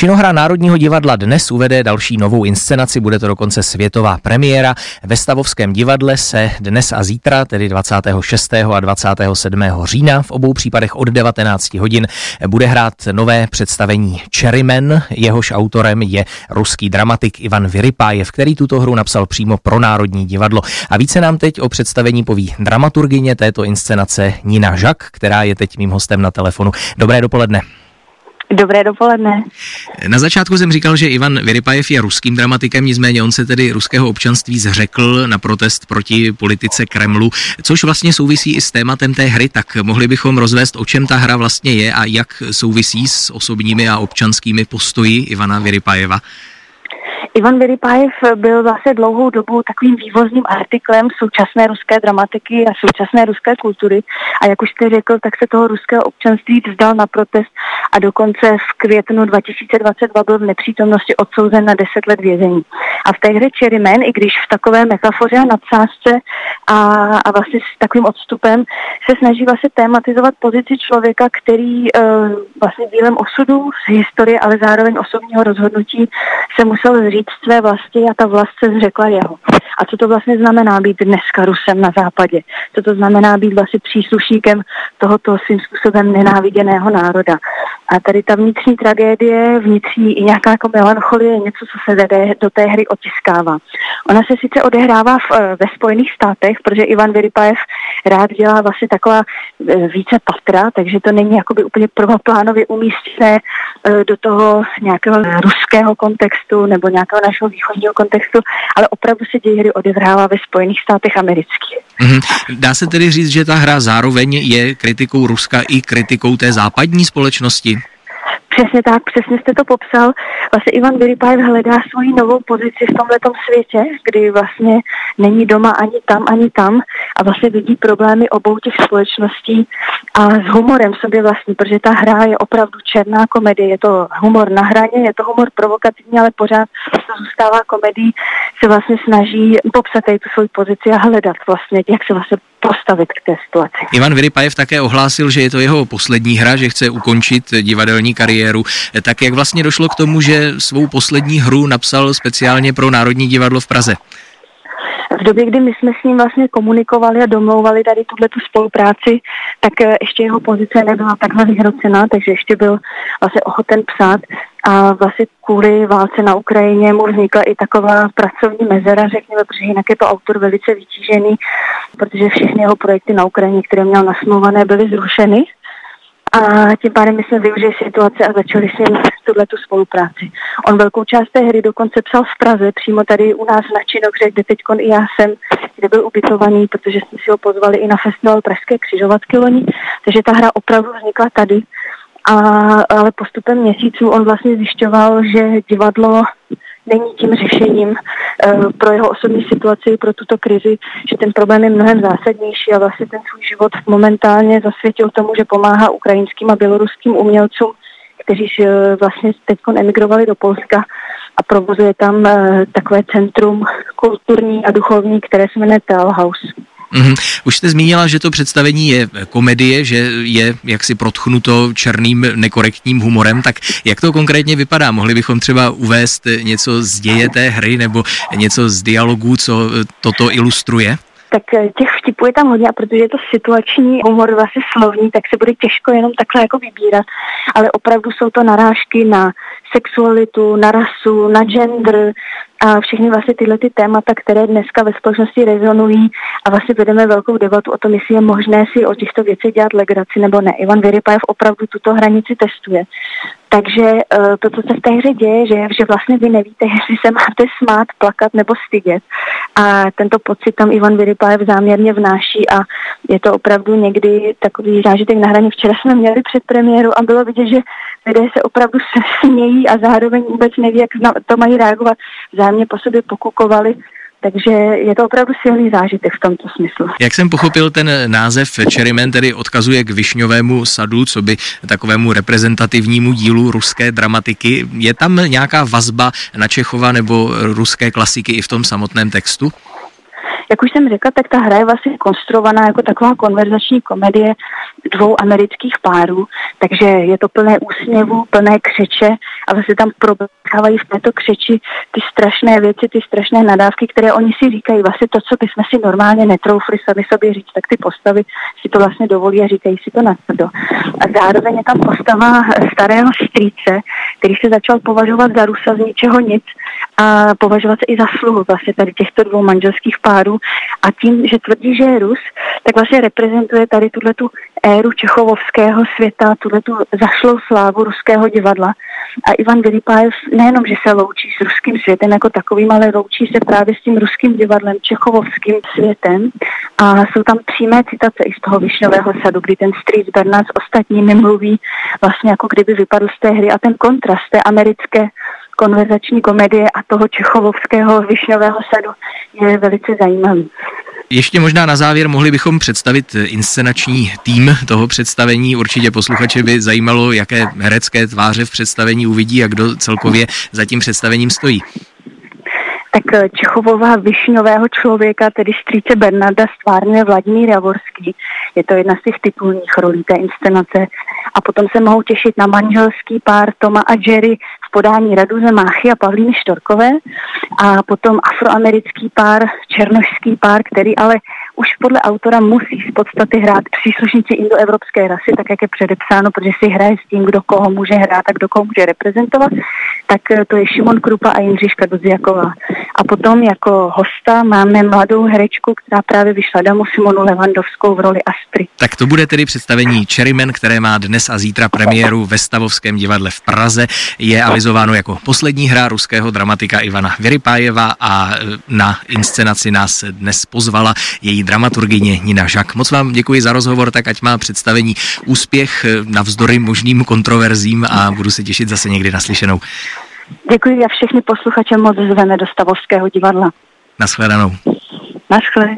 Činohra Národního divadla dnes uvede další novou inscenaci, bude to dokonce světová premiéra. Ve Stavovském divadle se dnes a zítra, tedy 26. a 27. října, v obou případech od 19 hodin, bude hrát nové představení Cherryman. Jehož autorem je ruský dramatik Ivan Vyrypájev, který tuto hru napsal přímo pro Národní divadlo. A více nám teď o představení poví dramaturgině této inscenace Nina Žak, která je teď mým hostem na telefonu. Dobré dopoledne. Dobré dopoledne. Na začátku jsem říkal, že Ivan Vyrypajev je ruským dramatikem, nicméně on se tedy ruského občanství zřekl na protest proti politice Kremlu, což vlastně souvisí i s tématem té hry, tak mohli bychom rozvést, o čem ta hra vlastně je a jak souvisí s osobními a občanskými postoji Ivana Vyrypajeva. Ivan Vyrypajev byl vlastně dlouhou dobu takovým vývozním artiklem současné ruské dramatiky a současné ruské kultury. A jak už jste řekl, tak se toho ruského občanství vzdal na protest a dokonce v květnu 2022 byl v nepřítomnosti odsouzen na 10 let vězení. A v té hře Cherryman, i když v takové metafoře a nadsázce a, a vlastně s takovým odstupem se snaží vlastně tématizovat pozici člověka, který uh, vlastně dílem osudu z historie, ale zároveň osobního rozhodnutí se musel zříct říct své vlasti a ta vlast se zřekla jeho. A co to vlastně znamená být dneska Rusem na západě? Co to znamená být vlastně příslušníkem tohoto svým způsobem nenáviděného národa? A tady ta vnitřní tragédie, vnitřní i nějaká jako melancholie, něco, co se do té hry otiskává. Ona se sice odehrává v, eh, ve Spojených státech, protože Ivan Vyrypajev rád dělá vlastně taková eh, více patra, takže to není jakoby úplně prvoplánově umístěné eh, do toho nějakého ruského kontextu nebo nějakého našeho východního kontextu, ale opravdu se děj hry odehrává ve Spojených státech amerických. Mm-hmm. Dá se tedy říct, že ta hra zároveň je kritikou Ruska i kritikou té západní společnosti? Přesně tak, přesně jste to popsal. Vlastně Ivan Vyrypajev hledá svoji novou pozici v tomto světě, kdy vlastně není doma ani tam, ani tam a vlastně vidí problémy obou těch společností a s humorem sobě vlastní, protože ta hra je opravdu černá komedie, je to humor na hraně, je to humor provokativní, ale pořád to zůstává komedii, se vlastně snaží popsat tu svoji pozici a hledat vlastně, jak se vlastně postavit k té situaci. Ivan Vyrypajev také ohlásil, že je to jeho poslední hra, že chce ukončit divadelní kariéru. Tak jak vlastně došlo k tomu, že svou poslední hru napsal speciálně pro Národní divadlo v Praze? V době, kdy my jsme s ním vlastně komunikovali a domlouvali tady tuhle tu spolupráci, tak eh, ještě jeho pozice nebyla takhle vyhrocená, takže ještě byl vlastně ochoten psát a vlastně kvůli válce na Ukrajině mu vznikla i taková pracovní mezera, řekněme, protože jinak je to autor velice vytížený, protože všechny jeho projekty na Ukrajině, které měl nasmluvané, byly zrušeny. A tím pádem my jsme využili situace a začali s ním tuhle tu spolupráci. On velkou část té hry dokonce psal v Praze, přímo tady u nás na Činohře, kde teď i já jsem, kde byl ubytovaný, protože jsme si ho pozvali i na festival Pražské křižovatky loni, takže ta hra opravdu vznikla tady. A, ale postupem měsíců on vlastně zjišťoval, že divadlo není tím řešením uh, pro jeho osobní situaci, pro tuto krizi, že ten problém je mnohem zásadnější a vlastně ten svůj život momentálně zasvětil tomu, že pomáhá ukrajinským a běloruským umělcům, kteří uh, vlastně teď emigrovali do Polska a provozuje tam uh, takové centrum kulturní a duchovní, které se jmenuje Tel House. Mm-hmm. Už jste zmínila, že to představení je komedie, že je jaksi protchnuto černým nekorektním humorem, tak jak to konkrétně vypadá? Mohli bychom třeba uvést něco z děje té hry nebo něco z dialogů, co toto ilustruje? tak eh, těch vtipů je tam hodně a protože je to situační humor vlastně slovní, tak se bude těžko jenom takhle jako vybírat, ale opravdu jsou to narážky na sexualitu, na rasu, na gender, a všechny vlastně tyhle ty témata, které dneska ve společnosti rezonují a vlastně vedeme velkou debatu o tom, jestli je možné si o těchto věcech dělat legraci nebo ne. Ivan Vyrypajev opravdu tuto hranici testuje. Takže uh, to, co se v té hře děje, že, že vlastně vy nevíte, jestli se máte smát, plakat nebo stydět. A tento pocit tam Ivan Vyrypajev záměrně vnáší a je to opravdu někdy takový zážitek na hraně. Včera jsme měli před premiéru a bylo vidět, že lidé se opravdu smějí a zároveň vůbec neví, jak to mají reagovat. Vzájemně po sobě pokukovali. Takže je to opravdu silný zážitek v tomto smyslu. Jak jsem pochopil, ten název Cherryman tedy odkazuje k Višňovému sadu, co by takovému reprezentativnímu dílu ruské dramatiky. Je tam nějaká vazba na Čechova nebo ruské klasiky i v tom samotném textu? Jak už jsem řekla, tak ta hra je vlastně konstruovaná jako taková konverzační komedie dvou amerických párů, takže je to plné úsměvů, plné křeče a vlastně tam probíhávají v této křeči ty strašné věci, ty strašné nadávky, které oni si říkají, vlastně to, co bychom si normálně netroufli sami sobě říct, tak ty postavy si to vlastně dovolí a říkají si to na tvrdo. A zároveň je tam postava starého strýce, který se začal považovat za Rusa z ničeho nic a považovat se i za sluhu vlastně tady těchto dvou manželských párů a tím, že tvrdí, že je Rus, tak vlastně reprezentuje tady tuhle tu éru čechovovského světa, tuhle tu zašlou slávu ruského divadla. A Ivan Vilipájev nejenom, že se loučí s ruským světem jako takovým, ale loučí se právě s tím ruským divadlem, čechovovským světem. A jsou tam přímé citace i z toho Višňového sadu, kdy ten Street Bernard s ostatními mluví vlastně jako kdyby vypadl z té hry a ten kontrast té americké konverzační komedie a toho čechovovského Višňového sadu je velice zajímavý. Ještě možná na závěr mohli bychom představit inscenační tým toho představení. Určitě posluchače by zajímalo, jaké herecké tváře v představení uvidí a kdo celkově za tím představením stojí tak Čechovová Višňového člověka, tedy strýce Bernarda, stvárňuje Vladimír Javorský. Je to jedna z těch titulních rolí té inscenace. A potom se mohou těšit na manželský pár Toma a Jerry podání Raduze Máchy a Pavlíny Štorkové a potom afroamerický pár, černošský pár, který ale už podle autora musí z podstaty hrát příslušníci indoevropské rasy, tak jak je předepsáno, protože si hraje s tím, kdo koho může hrát a kdo koho může reprezentovat, tak eh, to je Šimon Krupa a Jindřiška Dudziaková. A potom jako hosta máme mladou herečku, která právě vyšla damu Simonu Levandovskou v roli Astry. Tak to bude tedy představení Cherryman, které má dnes a zítra premiéru ve Stavovském divadle v Praze. Je avizováno jako poslední hra ruského dramatika Ivana Vyrypájeva a eh, na inscenaci nás dnes pozvala její dramaturgině Nina Žak. Moc vám děkuji za rozhovor, tak ať má představení úspěch eh, navzdory možným kontroverzím a budu se těšit zase někdy naslyšenou. Děkuji a všechny posluchače moc zveme do Stavovského divadla. Naschledanou. Naschle.